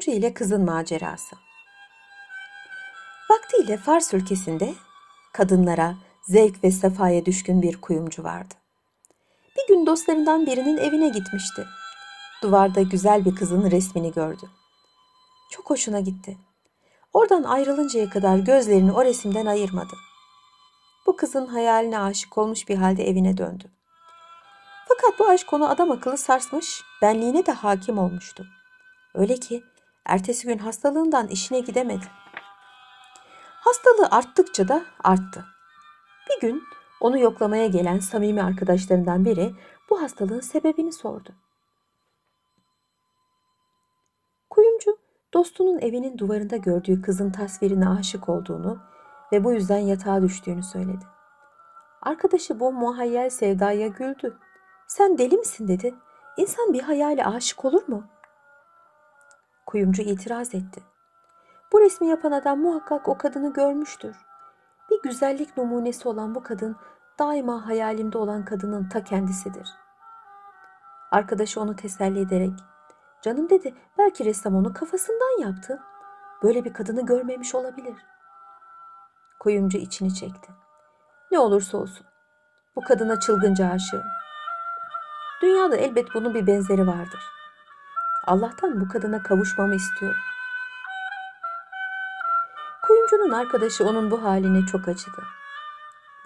Kuyumcu ile kızın macerası. Vaktiyle Fars ülkesinde kadınlara, zevk ve sefaya düşkün bir kuyumcu vardı. Bir gün dostlarından birinin evine gitmişti. Duvarda güzel bir kızın resmini gördü. Çok hoşuna gitti. Oradan ayrılıncaya kadar gözlerini o resimden ayırmadı. Bu kızın hayaline aşık olmuş bir halde evine döndü. Fakat bu aşk onu adam akıllı sarsmış, benliğine de hakim olmuştu. Öyle ki ertesi gün hastalığından işine gidemedi. Hastalığı arttıkça da arttı. Bir gün onu yoklamaya gelen samimi arkadaşlarından biri bu hastalığın sebebini sordu. Kuyumcu dostunun evinin duvarında gördüğü kızın tasvirine aşık olduğunu ve bu yüzden yatağa düştüğünü söyledi. Arkadaşı bu muhayyel sevdaya güldü. Sen deli misin dedi. İnsan bir hayale aşık olur mu? Kuyumcu itiraz etti. Bu resmi yapan adam muhakkak o kadını görmüştür. Bir güzellik numunesi olan bu kadın daima hayalimde olan kadının ta kendisidir. Arkadaşı onu teselli ederek Canım dedi belki ressam onu kafasından yaptı. Böyle bir kadını görmemiş olabilir. Kuyumcu içini çekti. Ne olursa olsun. Bu kadına çılgınca aşığım. Dünyada elbet bunun bir benzeri vardır. Allah'tan bu kadına kavuşmamı istiyorum. Kuyumcunun arkadaşı onun bu haline çok acıdı.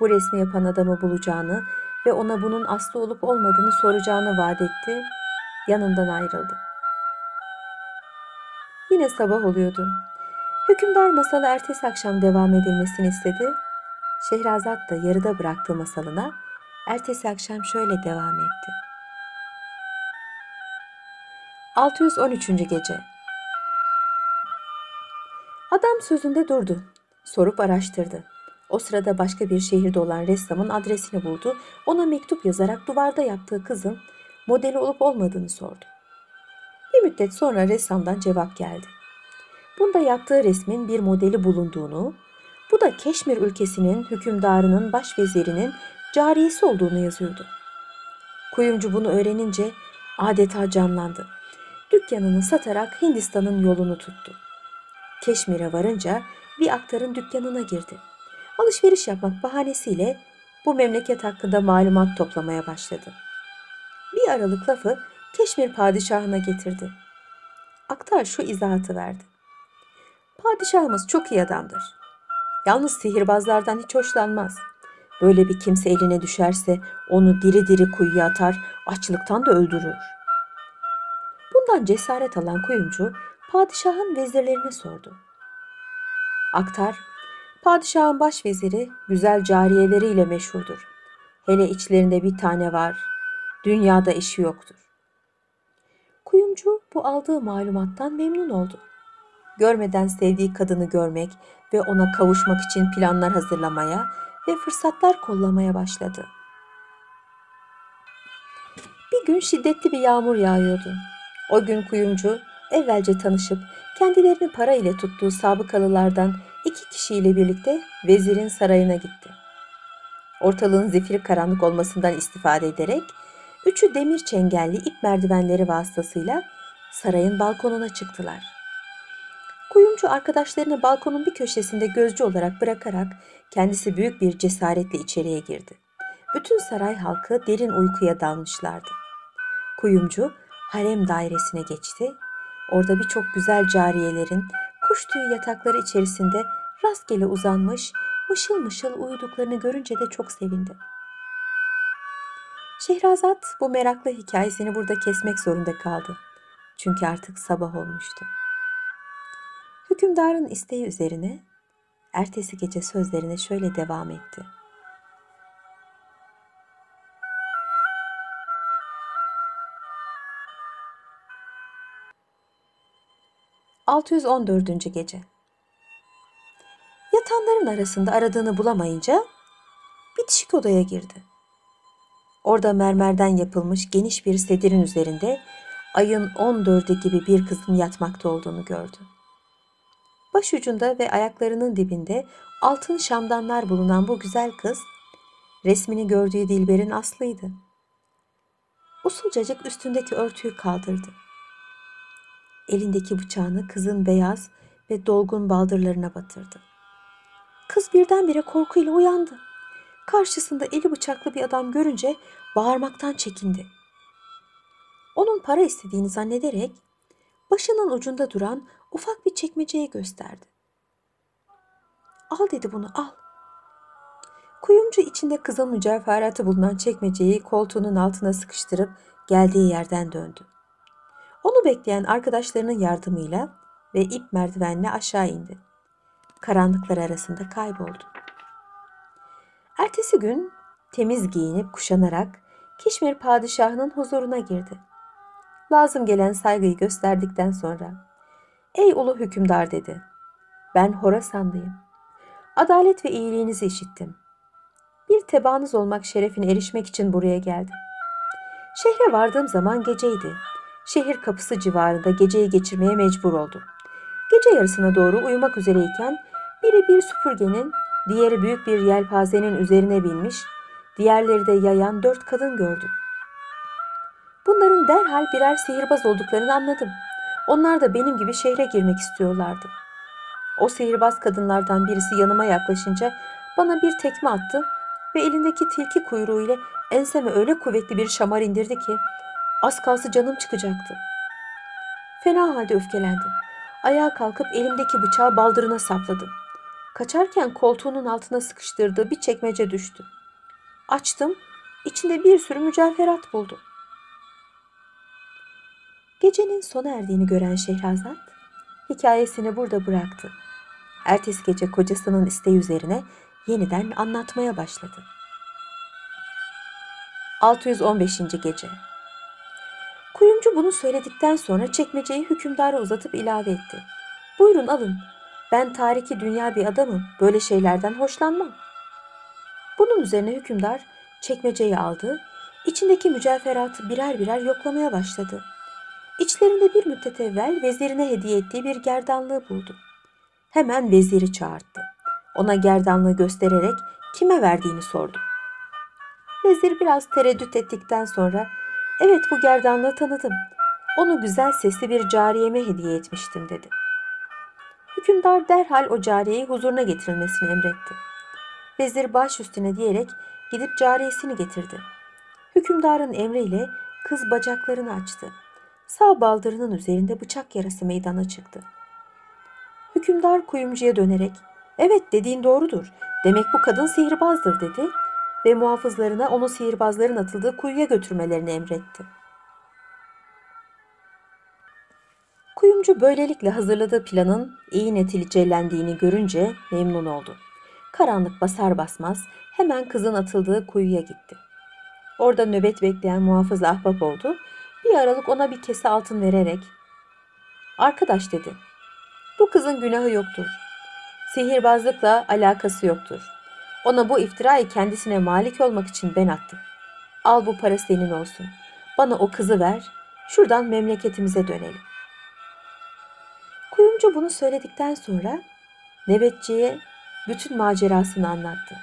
Bu resmi yapan adamı bulacağını ve ona bunun aslı olup olmadığını soracağını vaat etti. Yanından ayrıldı. Yine sabah oluyordu. Hükümdar masalı ertesi akşam devam edilmesini istedi. Şehrazat da yarıda bıraktığı masalına ertesi akşam şöyle devam etti. 613. gece Adam sözünde durdu. Sorup araştırdı. O sırada başka bir şehirde olan ressamın adresini buldu. Ona mektup yazarak duvarda yaptığı kızın modeli olup olmadığını sordu. Bir müddet sonra ressamdan cevap geldi. Bunda yaptığı resmin bir modeli bulunduğunu, bu da Keşmir ülkesinin hükümdarının başvezirinin cariyesi olduğunu yazıyordu. Kuyumcu bunu öğrenince adeta canlandı. Dükkanını satarak Hindistan'ın yolunu tuttu. Keşmir'e varınca bir aktarın dükkanına girdi. Alışveriş yapmak bahanesiyle bu memleket hakkında malumat toplamaya başladı. Bir aralık lafı Keşmir padişahına getirdi. Aktar şu izahatı verdi. Padişahımız çok iyi adamdır. Yalnız sihirbazlardan hiç hoşlanmaz. Böyle bir kimse eline düşerse onu diri diri kuyuya atar, açlıktan da öldürür. Bundan cesaret alan kuyumcu padişahın vezirlerine sordu. Aktar, padişahın başveziri güzel cariyeleriyle meşhurdur. Hele içlerinde bir tane var, dünyada işi yoktur. Kuyumcu bu aldığı malumattan memnun oldu. Görmeden sevdiği kadını görmek ve ona kavuşmak için planlar hazırlamaya ve fırsatlar kollamaya başladı. Bir gün şiddetli bir yağmur yağıyordu. O gün kuyumcu evvelce tanışıp kendilerini para ile tuttuğu sabıkalılardan iki kişiyle birlikte vezirin sarayına gitti. Ortalığın zifiri karanlık olmasından istifade ederek üçü demir çengelli ip merdivenleri vasıtasıyla sarayın balkonuna çıktılar. Kuyumcu arkadaşlarını balkonun bir köşesinde gözcü olarak bırakarak kendisi büyük bir cesaretle içeriye girdi. Bütün saray halkı derin uykuya dalmışlardı. Kuyumcu harem dairesine geçti. Orada birçok güzel cariyelerin kuş tüyü yatakları içerisinde rastgele uzanmış, mışıl mışıl uyuduklarını görünce de çok sevindi. Şehrazat bu meraklı hikayesini burada kesmek zorunda kaldı. Çünkü artık sabah olmuştu. Hükümdarın isteği üzerine ertesi gece sözlerine şöyle devam etti. ...614. gece. Yatanların arasında aradığını bulamayınca bitişik odaya girdi. Orada mermerden yapılmış geniş bir sedirin üzerinde ayın 14'ü gibi bir kızın yatmakta olduğunu gördü. Başucunda ve ayaklarının dibinde altın şamdanlar bulunan bu güzel kız, resmini gördüğü Dilber'in aslıydı. Usulcacık üstündeki örtüyü kaldırdı. Elindeki bıçağını kızın beyaz ve dolgun baldırlarına batırdı. Kız birdenbire korkuyla uyandı. Karşısında eli bıçaklı bir adam görünce bağırmaktan çekindi. Onun para istediğini zannederek başının ucunda duran ufak bir çekmeceyi gösterdi. Al dedi bunu al. Kuyumcu içinde kızıl mücevheratı bulunan çekmeceyi koltuğunun altına sıkıştırıp geldiği yerden döndü. Onu bekleyen arkadaşlarının yardımıyla ve ip merdivenle aşağı indi. Karanlıklar arasında kayboldu. Ertesi gün temiz giyinip kuşanarak Kişmir padişahının huzuruna girdi. Lazım gelen saygıyı gösterdikten sonra "Ey ulu hükümdar" dedi. "Ben Horasanlıyım. Adalet ve iyiliğinizi işittim. Bir tebaanız olmak şerefine erişmek için buraya geldim. Şehre vardığım zaman geceydi. Şehir kapısı civarında geceyi geçirmeye mecbur oldum. Gece yarısına doğru uyumak üzereyken biri bir süpürgenin, diğeri büyük bir yelpazenin üzerine binmiş, diğerleri de yayan dört kadın gördüm. Bunların derhal birer sihirbaz olduklarını anladım. Onlar da benim gibi şehre girmek istiyorlardı. O sihirbaz kadınlardan birisi yanıma yaklaşınca bana bir tekme attı ve elindeki tilki kuyruğu ile enseme öyle kuvvetli bir şamar indirdi ki az kalsı canım çıkacaktı. Fena halde öfkelendim. Ayağa kalkıp elimdeki bıçağı baldırına sapladım. Kaçarken koltuğunun altına sıkıştırdığı bir çekmece düştü. Açtım, içinde bir sürü mücevherat buldum. Gecenin sona erdiğini gören Şehrazat hikayesini burada bıraktı. Ertesi gece kocasının isteği üzerine yeniden anlatmaya başladı. 615. gece. Kuyumcu bunu söyledikten sonra çekmeceyi hükümdara uzatıp ilave etti. Buyurun alın. Ben tariki dünya bir adamım. Böyle şeylerden hoşlanmam. Bunun üzerine hükümdar çekmeceyi aldı. içindeki mücevheratı birer birer yoklamaya başladı. İçlerinde bir müddet evvel vezirine hediye ettiği bir gerdanlığı buldu. Hemen veziri çağırdı. Ona gerdanlığı göstererek kime verdiğini sordu. Vezir biraz tereddüt ettikten sonra evet bu gerdanlığı tanıdım. Onu güzel sesli bir cariyeme hediye etmiştim dedi. Hükümdar derhal o cariyeyi huzuruna getirilmesini emretti. Vezir baş üstüne diyerek gidip cariyesini getirdi. Hükümdarın emriyle kız bacaklarını açtı. Sağ baldırının üzerinde bıçak yarası meydana çıktı. Hükümdar kuyumcuya dönerek evet dediğin doğrudur. Demek bu kadın sihirbazdır dedi ve muhafızlarına onu sihirbazların atıldığı kuyuya götürmelerini emretti. Kuyumcu böylelikle hazırladığı planın iyi neticelendiğini görünce memnun oldu. Karanlık basar basmaz hemen kızın atıldığı kuyuya gitti. Orada nöbet bekleyen muhafız ahbap oldu. Bir aralık ona bir kese altın vererek "Arkadaş" dedi. "Bu kızın günahı yoktur. Sihirbazlıkla alakası yoktur. Ona bu iftirayı kendisine malik olmak için ben attım. Al bu para senin olsun. Bana o kızı ver. Şuradan memleketimize dönelim." Kuyumcu bunu söyledikten sonra nöbetçiye bütün macerasını anlattı.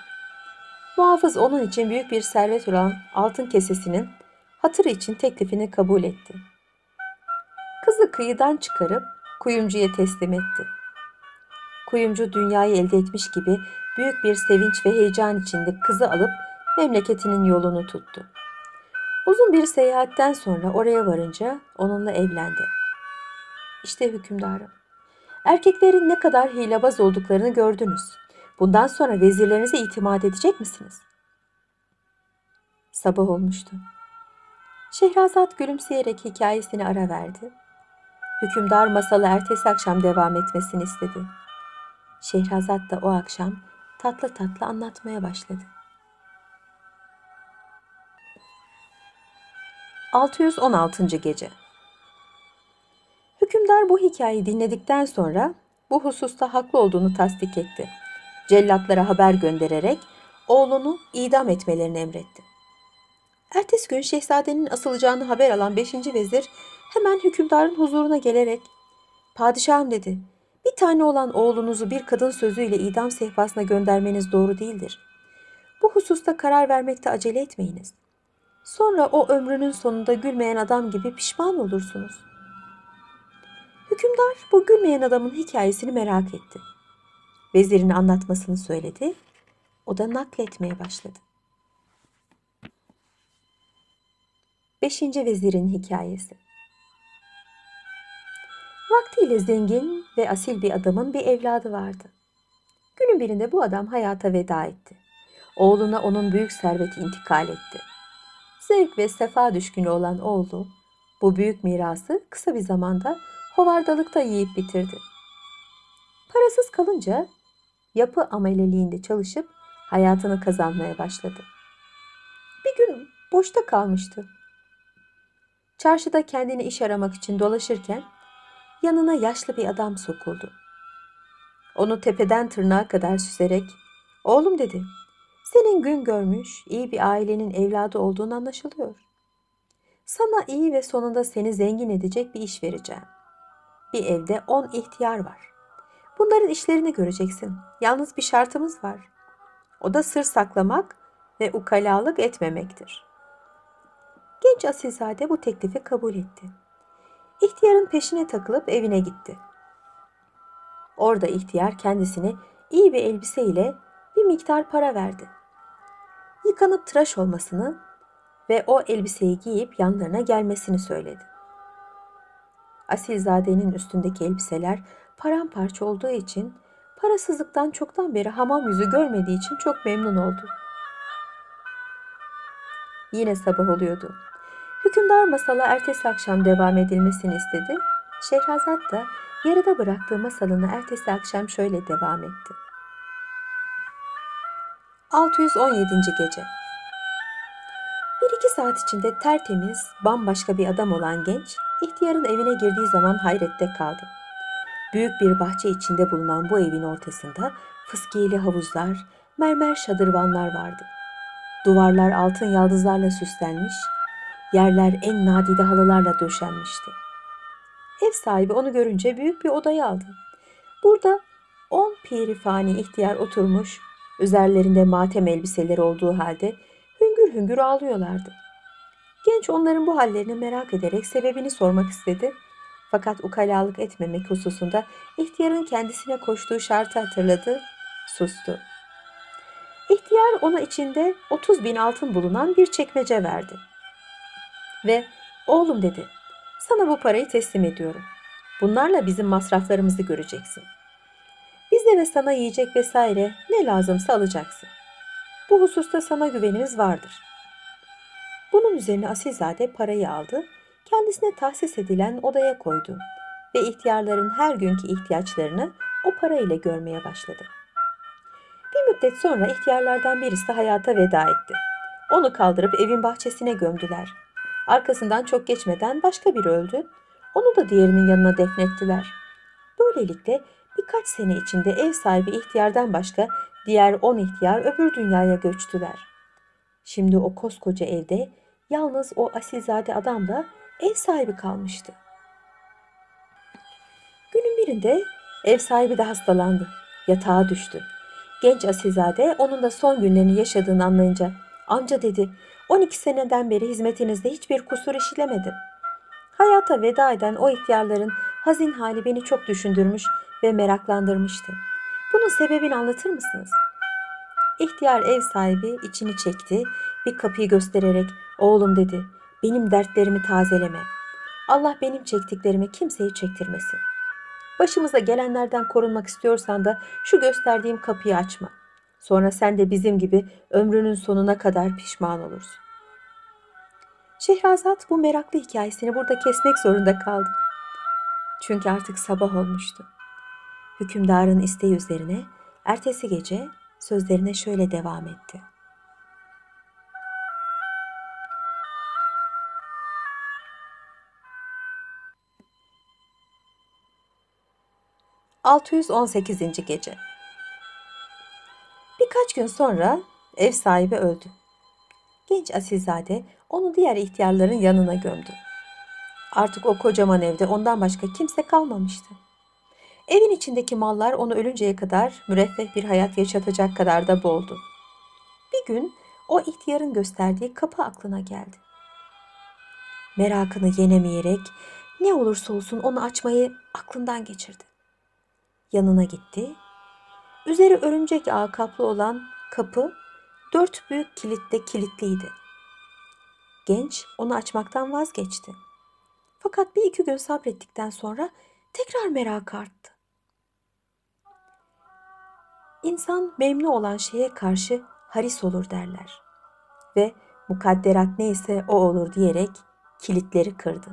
Muhafız onun için büyük bir servet olan altın kesesinin hatırı için teklifini kabul etti. Kızı kıyıdan çıkarıp kuyumcuya teslim etti. Kuyumcu dünyayı elde etmiş gibi büyük bir sevinç ve heyecan içinde kızı alıp memleketinin yolunu tuttu. Uzun bir seyahatten sonra oraya varınca onunla evlendi. İşte hükümdarım. Erkeklerin ne kadar hilebaz olduklarını gördünüz. Bundan sonra vezirlerinize itimat edecek misiniz? Sabah olmuştu. Şehrazat gülümseyerek hikayesini ara verdi. Hükümdar masalı ertesi akşam devam etmesini istedi. Şehrazat da o akşam tatlı tatlı anlatmaya başladı. 616. gece. Hükümdar bu hikayeyi dinledikten sonra bu hususta haklı olduğunu tasdik etti. Cellatlara haber göndererek oğlunu idam etmelerini emretti. Ertesi gün şehzadenin asılacağını haber alan 5. vezir hemen hükümdarın huzuruna gelerek Padişahım dedi. Bir tane olan oğlunuzu bir kadın sözüyle idam sehpasına göndermeniz doğru değildir. Bu hususta karar vermekte acele etmeyiniz. Sonra o ömrünün sonunda gülmeyen adam gibi pişman olursunuz. Hükümdar bu gülmeyen adamın hikayesini merak etti. Vezirin anlatmasını söyledi. O da nakletmeye başladı. Beşinci Vezirin Hikayesi Vaktiyle zengin ve asil bir adamın bir evladı vardı. Günün birinde bu adam hayata veda etti. Oğluna onun büyük serveti intikal etti. Zevk ve sefa düşkünü olan oğlu bu büyük mirası kısa bir zamanda hovardalıkta yiyip bitirdi. Parasız kalınca yapı ameleliğinde çalışıp hayatını kazanmaya başladı. Bir gün boşta kalmıştı. Çarşıda kendine iş aramak için dolaşırken yanına yaşlı bir adam sokuldu. Onu tepeden tırnağa kadar süzerek, "Oğlum," dedi. "Senin gün görmüş, iyi bir ailenin evladı olduğun anlaşılıyor. Sana iyi ve sonunda seni zengin edecek bir iş vereceğim. Bir evde on ihtiyar var. Bunların işlerini göreceksin. Yalnız bir şartımız var. O da sır saklamak ve ukalalık etmemektir. Genç asilzade bu teklifi kabul etti. İhtiyarın peşine takılıp evine gitti. Orada ihtiyar kendisine iyi bir elbise ile bir miktar para verdi. Yıkanıp tıraş olmasını ve o elbiseyi giyip yanlarına gelmesini söyledi. Asilzadenin üstündeki elbiseler paramparça olduğu için parasızlıktan çoktan beri hamam yüzü görmediği için çok memnun oldu. Yine sabah oluyordu. Hükümdar masala ertesi akşam devam edilmesini istedi. Şehrazat da yarıda bıraktığı masalını ertesi akşam şöyle devam etti. 617. Gece Bir iki saat içinde tertemiz, bambaşka bir adam olan genç, ihtiyarın evine girdiği zaman hayrette kaldı. Büyük bir bahçe içinde bulunan bu evin ortasında fıskiyeli havuzlar, mermer şadırvanlar vardı. Duvarlar altın yaldızlarla süslenmiş, yerler en nadide halılarla döşenmişti. Ev sahibi onu görünce büyük bir odaya aldı. Burada on pirifani ihtiyar oturmuş, üzerlerinde matem elbiseleri olduğu halde hüngür hüngür ağlıyorlardı. Genç onların bu hallerini merak ederek sebebini sormak istedi. Fakat ukalalık etmemek hususunda ihtiyarın kendisine koştuğu şartı hatırladı, sustu. İhtiyar ona içinde 30 bin altın bulunan bir çekmece verdi. Ve oğlum dedi, sana bu parayı teslim ediyorum. Bunlarla bizim masraflarımızı göreceksin. Bize ve sana yiyecek vesaire ne lazımsa alacaksın. Bu hususta sana güvenimiz vardır. Bunun üzerine Asilzade parayı aldı, kendisine tahsis edilen odaya koydu ve ihtiyarların her günkü ihtiyaçlarını o parayla görmeye başladı. Bir müddet sonra ihtiyarlardan birisi hayata veda etti. Onu kaldırıp evin bahçesine gömdüler. Arkasından çok geçmeden başka biri öldü. Onu da diğerinin yanına defnettiler. Böylelikle birkaç sene içinde ev sahibi ihtiyardan başka diğer on ihtiyar öbür dünyaya göçtüler. Şimdi o koskoca evde yalnız o asilzade adamla ev sahibi kalmıştı. Günün birinde ev sahibi de hastalandı. Yatağa düştü. Genç asilzade onun da son günlerini yaşadığını anlayınca amca dedi 12 seneden beri hizmetinizde hiçbir kusur işlemedim. Hayata veda eden o ihtiyarların hazin hali beni çok düşündürmüş ve meraklandırmıştı. Bunun sebebini anlatır mısınız? İhtiyar ev sahibi içini çekti, bir kapıyı göstererek oğlum dedi benim dertlerimi tazeleme. Allah benim çektiklerimi kimseye çektirmesin. Başımıza gelenlerden korunmak istiyorsan da şu gösterdiğim kapıyı açma. Sonra sen de bizim gibi ömrünün sonuna kadar pişman olursun. Şehrazat bu meraklı hikayesini burada kesmek zorunda kaldı. Çünkü artık sabah olmuştu. Hükümdarın isteği üzerine ertesi gece sözlerine şöyle devam etti. ...618. Gece Birkaç gün sonra ev sahibi öldü. Genç asilzade onu diğer ihtiyarların yanına gömdü. Artık o kocaman evde ondan başka kimse kalmamıştı. Evin içindeki mallar onu ölünceye kadar müreffeh bir hayat yaşatacak kadar da boldu. Bir gün o ihtiyarın gösterdiği kapı aklına geldi. Merakını yenemeyerek ne olursa olsun onu açmayı aklından geçirdi. Yanına gitti. Üzeri örümcek ağı kaplı olan kapı dört büyük kilitte kilitliydi. Genç onu açmaktan vazgeçti. Fakat bir iki gün sabrettikten sonra tekrar merak arttı. İnsan memnun olan şeye karşı haris olur derler. Ve mukadderat neyse o olur diyerek kilitleri kırdı.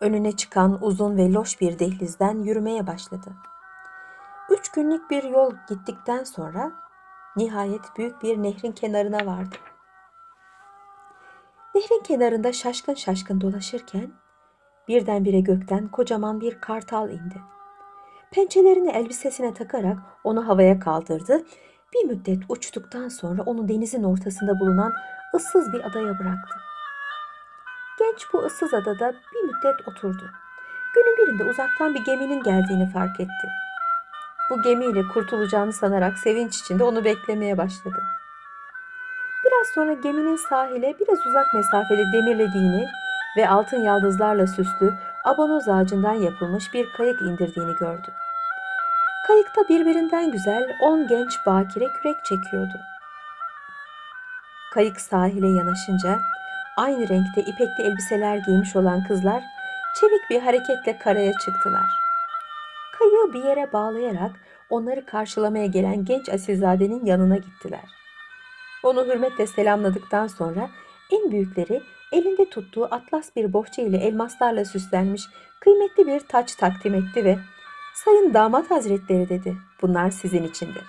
Önüne çıkan uzun ve loş bir dehlizden yürümeye başladı. Üç günlük bir yol gittikten sonra nihayet büyük bir nehrin kenarına vardı. Nehrin kenarında şaşkın şaşkın dolaşırken birdenbire gökten kocaman bir kartal indi. Pençelerini elbisesine takarak onu havaya kaldırdı. Bir müddet uçtuktan sonra onu denizin ortasında bulunan ıssız bir adaya bıraktı. Genç bu ıssız adada bir müddet oturdu. Günün birinde uzaktan bir geminin geldiğini fark etti. Bu gemiyle kurtulacağını sanarak sevinç içinde onu beklemeye başladı. Biraz sonra geminin sahile biraz uzak mesafede demirlediğini ve altın yaldızlarla süslü abanoz ağacından yapılmış bir kayık indirdiğini gördü. Kayıkta birbirinden güzel on genç bakire kürek çekiyordu. Kayık sahile yanaşınca aynı renkte ipekli elbiseler giymiş olan kızlar çevik bir hareketle karaya çıktılar. Kayığı bir yere bağlayarak onları karşılamaya gelen genç asilzadenin yanına gittiler. Onu hürmetle selamladıktan sonra en büyükleri elinde tuttuğu atlas bir bohça ile elmaslarla süslenmiş kıymetli bir taç takdim etti ve Sayın damat hazretleri dedi. Bunlar sizin içindir.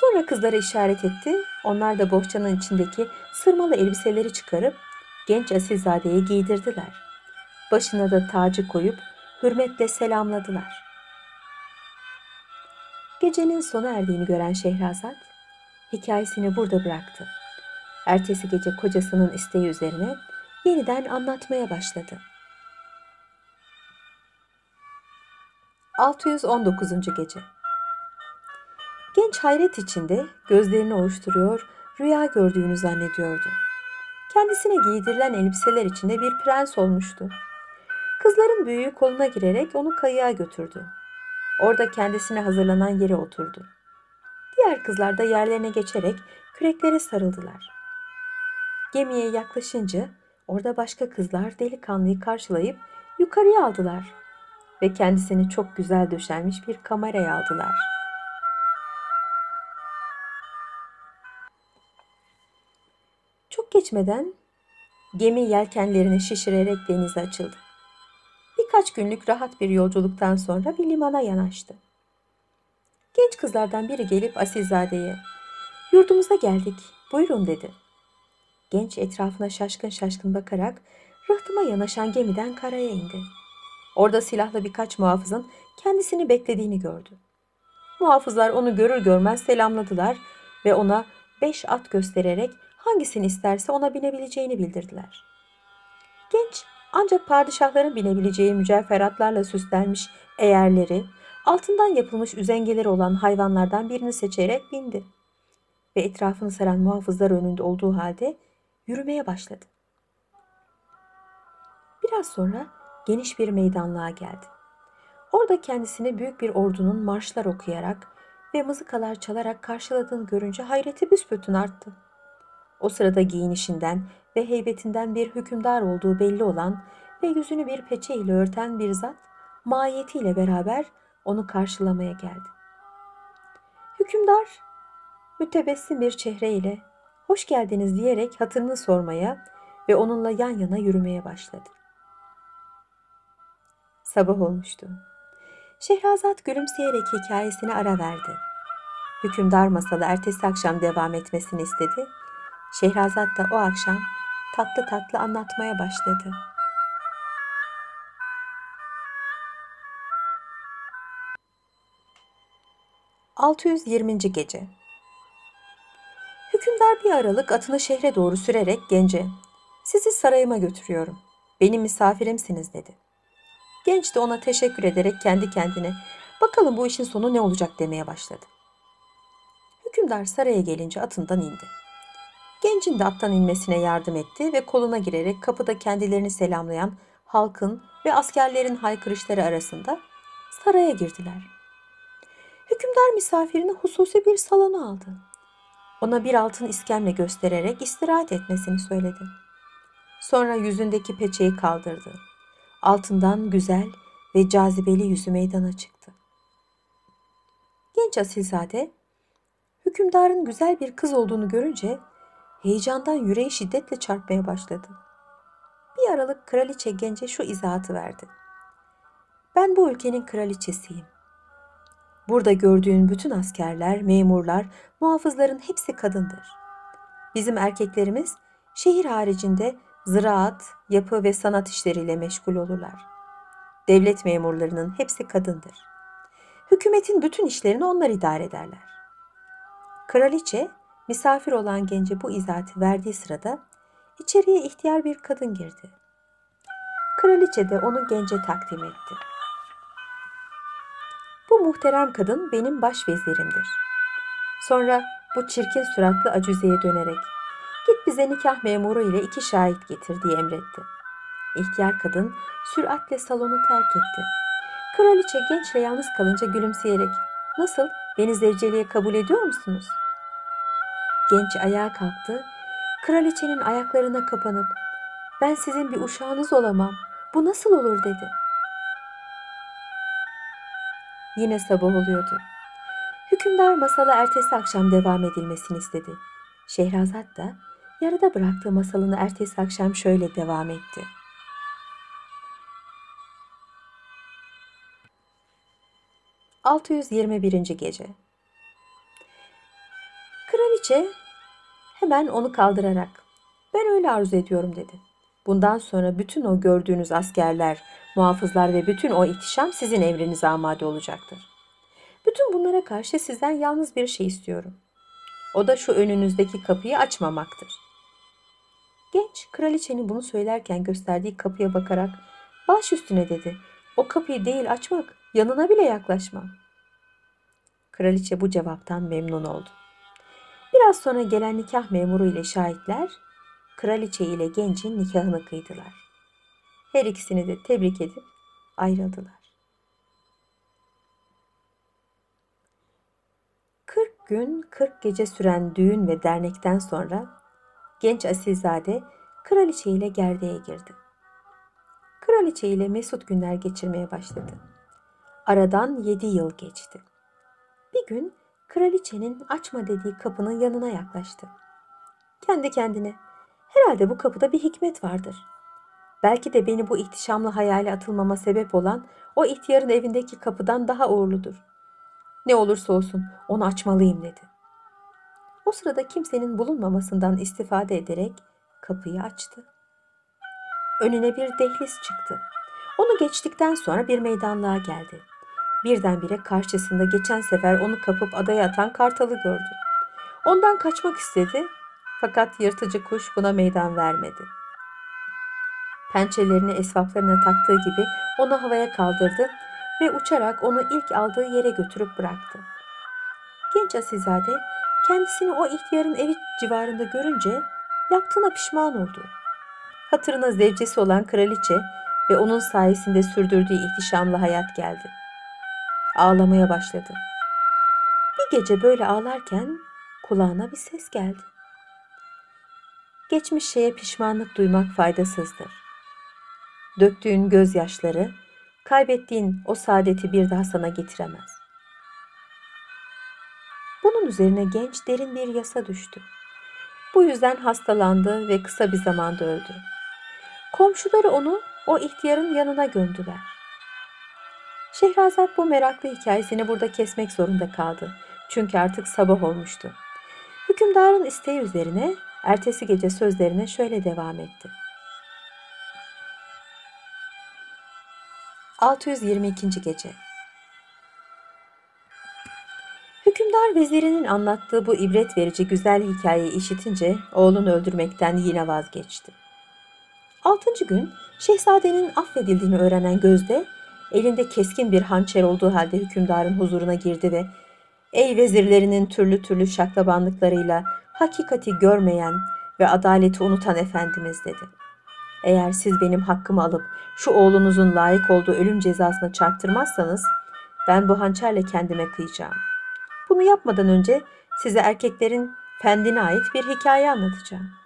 Sonra kızlara işaret etti. Onlar da bohçanın içindeki sırmalı elbiseleri çıkarıp genç asilzadeye giydirdiler. Başına da tacı koyup hürmetle selamladılar. Gecenin sona erdiğini gören Şehrazat hikayesini burada bıraktı. Ertesi gece kocasının isteği üzerine yeniden anlatmaya başladı. 619. gece. Genç hayret içinde gözlerini ovuşturuyor, rüya gördüğünü zannediyordu. Kendisine giydirilen elbiseler içinde bir prens olmuştu. Kızların büyüğü koluna girerek onu kayığa götürdü. Orada kendisine hazırlanan yere oturdu. Diğer kızlar da yerlerine geçerek küreklere sarıldılar. Gemiye yaklaşınca orada başka kızlar delikanlıyı karşılayıp yukarıya aldılar ve kendisini çok güzel döşenmiş bir kameraya aldılar. Çok geçmeden gemi yelkenlerini şişirerek denize açıldı. Birkaç günlük rahat bir yolculuktan sonra bir limana yanaştı. Genç kızlardan biri gelip Asilzade'ye "Yurdumuza geldik. Buyurun." dedi. Genç etrafına şaşkın şaşkın bakarak rıhtıma yanaşan gemiden karaya indi. Orada silahlı birkaç muhafızın kendisini beklediğini gördü. Muhafızlar onu görür görmez selamladılar ve ona beş at göstererek hangisini isterse ona binebileceğini bildirdiler. Genç ancak padişahların binebileceği mücevheratlarla süslenmiş eğerleri, altından yapılmış üzengeleri olan hayvanlardan birini seçerek bindi. Ve etrafını saran muhafızlar önünde olduğu halde yürümeye başladı. Biraz sonra geniş bir meydanlığa geldi. Orada kendisini büyük bir ordunun marşlar okuyarak ve mızıkalar çalarak karşıladığını görünce hayreti büsbütün arttı. O sırada giyinişinden ve heybetinden bir hükümdar olduğu belli olan ve yüzünü bir peçe ile örten bir zat mahiyetiyle beraber onu karşılamaya geldi. Hükümdar mütebessim bir çehreyle hoş geldiniz diyerek hatırını sormaya ve onunla yan yana yürümeye başladı. Sabah olmuştu. Şehrazat gülümseyerek hikayesine ara verdi. Hükümdar masalı ertesi akşam devam etmesini istedi. Şehrazat da o akşam tatlı tatlı anlatmaya başladı. ...620. Gece Hükümdar bir aralık atını şehre doğru sürerek gence... ...sizi sarayıma götürüyorum. Benim misafirimsiniz dedi. Genç de ona teşekkür ederek kendi kendine bakalım bu işin sonu ne olacak demeye başladı. Hükümdar saraya gelince atından indi. Gencin de attan inmesine yardım etti ve koluna girerek kapıda kendilerini selamlayan halkın ve askerlerin haykırışları arasında saraya girdiler. Hükümdar misafirini hususi bir salona aldı. Ona bir altın iskemle göstererek istirahat etmesini söyledi. Sonra yüzündeki peçeyi kaldırdı. Altından güzel ve cazibeli yüzü meydana çıktı. Genç asilzade hükümdarın güzel bir kız olduğunu görünce heyecandan yüreği şiddetle çarpmaya başladı. Bir aralık kraliçe gence şu izahatı verdi. Ben bu ülkenin kraliçesiyim. Burada gördüğün bütün askerler, memurlar, muhafızların hepsi kadındır. Bizim erkeklerimiz şehir haricinde ziraat, yapı ve sanat işleriyle meşgul olurlar. Devlet memurlarının hepsi kadındır. Hükümetin bütün işlerini onlar idare ederler. Kraliçe misafir olan gence bu izahatı verdiği sırada içeriye ihtiyar bir kadın girdi. Kraliçe de onu gence takdim etti. Bu muhterem kadın benim baş vezirimdir. Sonra bu çirkin suratlı acüzeye dönerek git bize nikah memuru ile iki şahit getir diye emretti. İhtiyar kadın süratle salonu terk etti. Kraliçe gençle yalnız kalınca gülümseyerek nasıl beni zevceliğe kabul ediyor musunuz? Genç ayağa kalktı. Kraliçenin ayaklarına kapanıp ben sizin bir uşağınız olamam. Bu nasıl olur dedi. Yine sabah oluyordu. Hükümdar masala ertesi akşam devam edilmesini istedi. Şehrazat da yarıda bıraktığı masalını ertesi akşam şöyle devam etti. ...621. Gece Kraliçe hemen onu kaldırarak ben öyle arzu ediyorum dedi. Bundan sonra bütün o gördüğünüz askerler, muhafızlar ve bütün o ihtişam sizin emrinize amade olacaktır. Bütün bunlara karşı sizden yalnız bir şey istiyorum. O da şu önünüzdeki kapıyı açmamaktır. Genç kraliçenin bunu söylerken gösterdiği kapıya bakarak baş üstüne dedi. O kapıyı değil açmak, yanına bile yaklaşmam. Kraliçe bu cevaptan memnun oldu. Biraz sonra gelen nikah memuru ile şahitler kraliçe ile gencin nikahını kıydılar. Her ikisini de tebrik edip ayrıldılar. 40 gün 40 gece süren düğün ve dernekten sonra genç asilzade kraliçe ile gerdeğe girdi. Kraliçe ile mesut günler geçirmeye başladı. Aradan yedi yıl geçti. Bir gün kraliçenin açma dediği kapının yanına yaklaştı. Kendi kendine herhalde bu kapıda bir hikmet vardır. Belki de beni bu ihtişamlı hayale atılmama sebep olan o ihtiyarın evindeki kapıdan daha uğurludur. Ne olursa olsun onu açmalıyım dedi. O sırada kimsenin bulunmamasından istifade ederek kapıyı açtı. Önüne bir dehliz çıktı. Onu geçtikten sonra bir meydanlığa geldi. Birdenbire karşısında geçen sefer onu kapıp adaya atan kartalı gördü. Ondan kaçmak istedi fakat yırtıcı kuş buna meydan vermedi. Pençelerini esvaplarına taktığı gibi onu havaya kaldırdı ve uçarak onu ilk aldığı yere götürüp bıraktı. Genç asilzade kendisini o ihtiyarın evi civarında görünce yaptığına pişman oldu. Hatırına zevcesi olan kraliçe ve onun sayesinde sürdürdüğü ihtişamlı hayat geldi. Ağlamaya başladı. Bir gece böyle ağlarken kulağına bir ses geldi. Geçmiş şeye pişmanlık duymak faydasızdır. Döktüğün gözyaşları, kaybettiğin o saadeti bir daha sana getiremez. Bunun üzerine genç derin bir yasa düştü. Bu yüzden hastalandı ve kısa bir zamanda öldü. Komşuları onu o ihtiyarın yanına gömdüler. Şehrazat bu meraklı hikayesini burada kesmek zorunda kaldı. Çünkü artık sabah olmuştu. Hükümdarın isteği üzerine ertesi gece sözlerine şöyle devam etti. 622. Gece Hükümdar vezirinin anlattığı bu ibret verici güzel hikayeyi işitince oğlunu öldürmekten yine vazgeçti. Altıncı gün şehzadenin affedildiğini öğrenen Gözde elinde keskin bir hançer olduğu halde hükümdarın huzuruna girdi ve ''Ey vezirlerinin türlü türlü şaklabanlıklarıyla hakikati görmeyen ve adaleti unutan Efendimiz dedi. Eğer siz benim hakkımı alıp şu oğlunuzun layık olduğu ölüm cezasına çarptırmazsanız ben bu hançerle kendime kıyacağım. Bunu yapmadan önce size erkeklerin fendine ait bir hikaye anlatacağım.